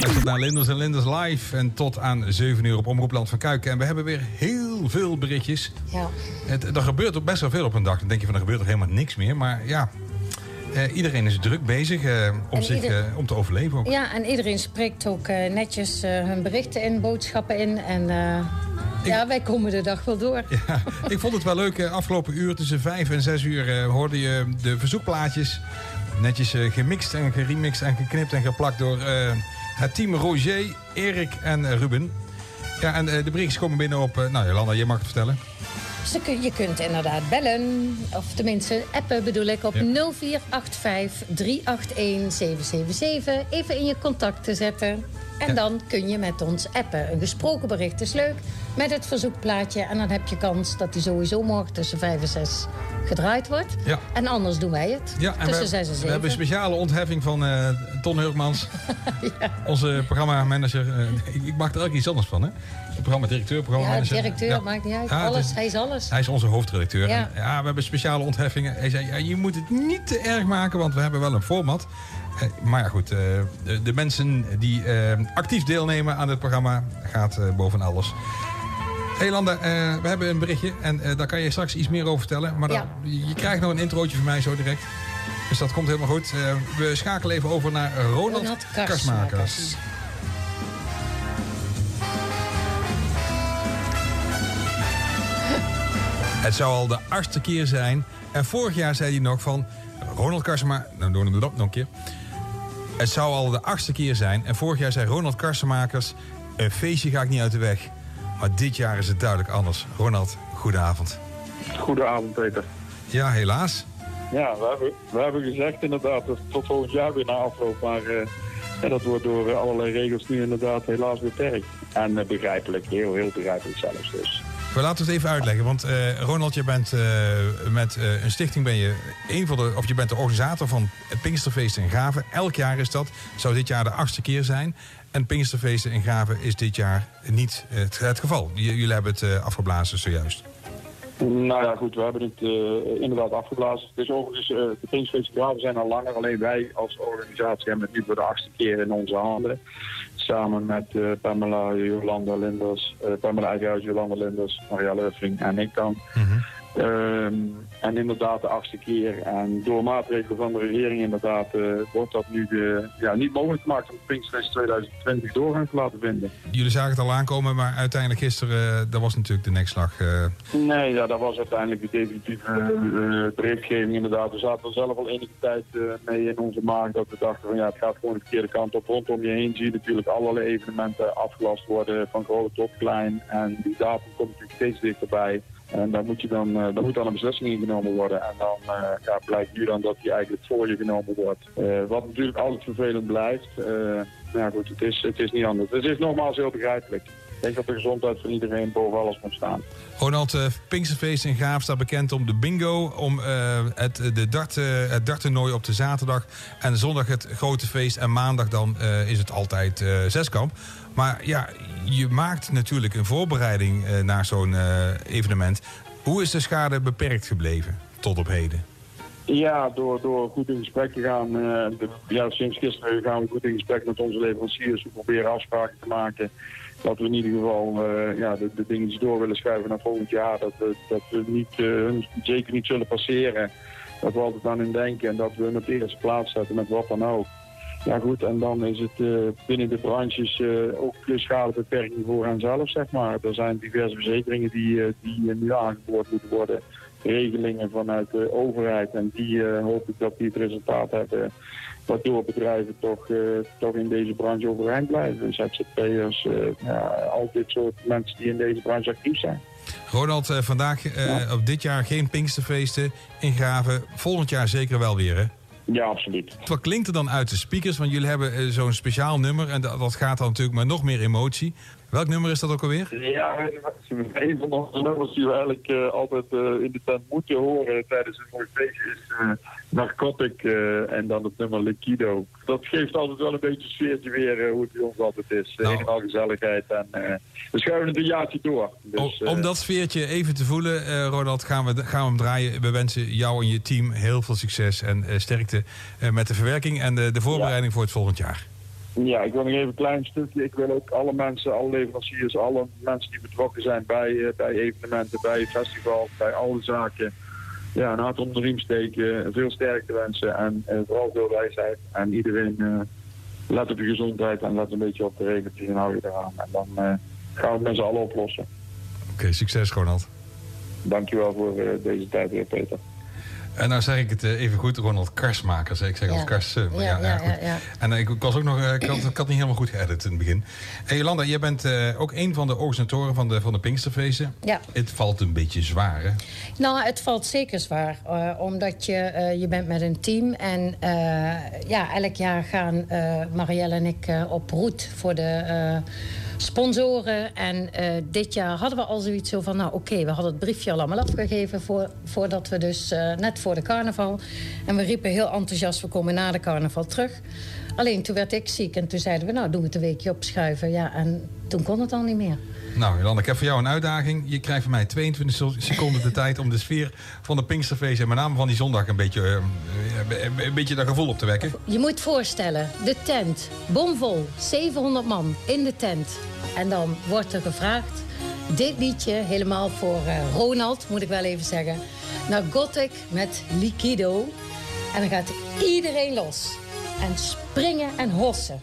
Luistert naar Linders en Linders live. En tot aan 7 uur op Omroepland van Kuiken. En we hebben weer heel veel berichtjes. Ja. Het, er gebeurt ook best wel veel op een dag. Dan denk je van er gebeurt er helemaal niks meer. Maar ja, eh, iedereen is druk bezig eh, om, zich, ieder- eh, om te overleven ook. ja, en iedereen spreekt ook netjes hun berichten in, boodschappen in. En ja, wij komen de dag wel door. Ja, ik vond het wel leuk. eh, Afgelopen uur tussen 5 en 6 uur eh, hoorde je de verzoekplaatjes. Netjes gemixt en geremixed en geknipt en geplakt door het team Roger, Erik en eh, Ruben. Ja, en eh, de berichtjes komen binnen op... eh, nou, Jolanda, je mag het vertellen. Je kunt inderdaad bellen, of tenminste appen bedoel ik, op Ja. 0485 381 777. Even in je contacten zetten. En Ja. dan kun je met ons appen. Een gesproken bericht is leuk, met het verzoekplaatje. En dan heb je kans dat die sowieso morgen tussen 5 en 6 gedraaid wordt. Ja. En anders doen wij het, Ja, en tussen we, 6 en 7. we hebben een speciale ontheffing van eh, Ton Hurkmans. Onze programmamanager. eh, ik, maak er ook iets anders van, hè? Programmadirecteur, ja, programmamanager. directeur, Ja. maakt niet uit. Ja, alles, hij is alles. Hij is onze hoofdredacteur. Ja. En, ja, we hebben speciale ontheffingen. Hij zei, ja, je moet het niet te erg maken, want we hebben wel een format. Eh, maar ja, goed, eh, de, de mensen die eh, actief deelnemen aan het programma gaat boven alles. Hey Landa, we hebben een berichtje en daar kan je straks iets meer over vertellen. Maar dan, Ja. je, krijgt nog een introotje van mij zo direct. Dus dat komt helemaal goed. We schakelen even over naar Ronald, Ronald Karsmakers. Karsmakers. Het zou al de achtste keer zijn. En vorig jaar zei hij nog van... Ronald Karsema... Nou, doen we het op nog een keer. Het zou al de achtste keer zijn. En vorig jaar zei Ronald Karsenmakers... Een feestje ga ik niet uit de weg. Maar dit jaar is het duidelijk anders. Ronald, goedenavond. Goedenavond, Peter. Ja, helaas. Ja, we hebben, we hebben gezegd inderdaad dat tot volgend jaar weer na afloop. Maar eh, ja, dat wordt door eh, allerlei regels nu inderdaad helaas beperkt. En eh, begrijpelijk, heel, heel begrijpelijk zelfs. Dus. We laten het even uitleggen. Want eh, Ronald, je bent eh, met eh, een stichting ben je een van de, of je bent de organisator van het Pinksterfeest in Graven. Elk jaar is dat. Zou dit jaar de achtste keer zijn. En Pinksterfeesten in Graven is dit jaar niet het, geval. Jullie hebben het afgeblazen zojuist. Nou ja, goed, we hebben het eh, inderdaad afgeblazen. Het is overigens, eh de Pinkstfestivalen zijn al langer. Alleen wij als organisatie hebben het nu voor de achtste keer in onze handen. Samen met eh, Pamela, Jolanda Linders, Pamela Eigenhuis, Jolanda Linders, Maria Leufling en ik dan. Ehm, en inderdaad de achtste keer. En door maatregelen van de regering inderdaad eh, wordt dat nu eh, ja, niet mogelijk gemaakt om Pinkstfest 2020 doorgang te laten vinden. Jullie zagen het al aankomen, maar uiteindelijk gisteren, eh, dat was natuurlijk de nekslag. eh. Nee, ja, dat was uiteindelijk de definitieve berichtgeving inderdaad. We zaten er zelf al enige tijd mee in onze maag dat we dachten van ja, het gaat gewoon de verkeerde kant op. Rondom je heen zie je natuurlijk allerlei evenementen afgelast worden van groot tot klein. En die datum komt natuurlijk steeds dichterbij. En daar moet, je dan, eh, daar moet dan een beslissing in genomen worden. En dan eh, ja, blijkt nu dan dat die eigenlijk voor je genomen wordt. Eh, wat natuurlijk altijd vervelend blijft. Maar ja goed, het is, het is niet anders. Het is nogmaals heel begrijpelijk. Ik denk dat de gezondheid van iedereen boven alles moet staan. Ronald, Pinksterfeest in Graaf staat bekend om de bingo, om eh, het, de dart, eh, het darttoernooi op de zaterdag en zondag het grote feest en maandag dan is het altijd zeskamp. Maar ja, je maakt natuurlijk een voorbereiding naar zo'n evenement. Hoe is de schade beperkt gebleven tot op heden? Ja, door, door goed in gesprek te gaan. eh, de- ja, sinds gisteren gaan we goed in gesprek met onze leveranciers. We proberen afspraken te maken. Dat we in ieder geval eh, ja, de, de dingetjes door willen schuiven naar volgend jaar. Dat we, dat we niet, eh, zeker niet zullen passeren. Dat we altijd aan hun denken en dat we hun op de eerste plaats zetten met wat dan ook. Ja goed, en dan is het eh, binnen de branches eh, ook schadebeperking voor hen zelf, zeg maar. Er zijn diverse verzekeringen die, eh, die nu aangeboord moeten worden. Regelingen vanuit de overheid. En die hoop ik dat die het resultaat hebben waardoor bedrijven toch, toch in deze branche overeind blijven. ZZP'ers, eh ja, al dit soort mensen die in deze branche actief zijn. Ronald, vandaag op dit jaar geen Pinksterfeesten in Graven. Volgend jaar zeker wel weer, hè? Ja, absoluut. Wat klinkt er dan uit de speakers? Want jullie hebben eh, zo'n speciaal nummer en dat, dat gaat dan natuurlijk met nog meer emotie. Welk nummer is dat ook alweer? Ja, een van onze nummers die we eigenlijk eh, altijd eh, in de tent moeten horen tijdens een mooi feestje is eh, Narcotic en dan het nummer Liquido. Dat geeft altijd wel een beetje sfeertje weer hoe het bij ons altijd is. Nou. Al gezelligheid en we schuiven het een jaartje door. Dus, om dat sfeertje even te voelen, Ronald, gaan we, gaan we hem draaien. We wensen jou en je team heel veel succes en sterkte met de verwerking en de, de voorbereiding voor het volgend jaar. Ja, ik wil nog even een klein stukje. Ik wil ook alle mensen, alle leveranciers, alle mensen die betrokken zijn bij, uh, bij evenementen, bij festivals, bij alle zaken. Ja, een hart onder de riem steken, veel sterkte wensen en uh, vooral veel wijsheid. En iedereen uh, let op je gezondheid en let een beetje op de regeltjes en hou je eraan. En dan gaan we het met z'n allen oplossen. Oké, okay, succes Ronald. Dankjewel voor deze tijd weer, Peter. En nou zeg ik het even goed, Ronald Karsmaker. Ik zeg altijd Kars. Uh, ja, ja, ja, ja, ja, En ik, was ook nog, ik had, ik had niet helemaal goed geëdit in het begin. En Jolanda, jij bent uh, ook een van de organisatoren van de, van de Pinksterfeesten. Ja. Het valt een beetje zwaar, hè? Nou, het valt zeker zwaar. Uh, omdat je, je bent met een team. En ja, elk jaar gaan Marielle en ik op route voor de sponsoren. En uh, dit jaar hadden we al zoiets zo van... nou oké, we hadden het briefje al allemaal afgegeven... Voor, voordat we dus uh, net voor de carnaval... en we riepen heel enthousiast, we komen na de carnaval terug. Alleen toen werd ik ziek en toen zeiden we... nou, doen we het een weekje opschuiven. Ja, en toen kon het al niet meer. Nou, Jolanda, ik heb voor jou een uitdaging. Je krijgt van mij 22 seconden de tijd om de sfeer van de Pinksterfeest... en met name van die zondag een beetje, uh, een beetje dat gevoel op te wekken. Je moet voorstellen, de tent, bomvol, 700 man in de tent. En dan wordt er gevraagd, dit liedje helemaal voor uh, Ronald, moet ik wel even zeggen... naar Gothic met Liquido. En dan gaat iedereen los. En springen en hossen.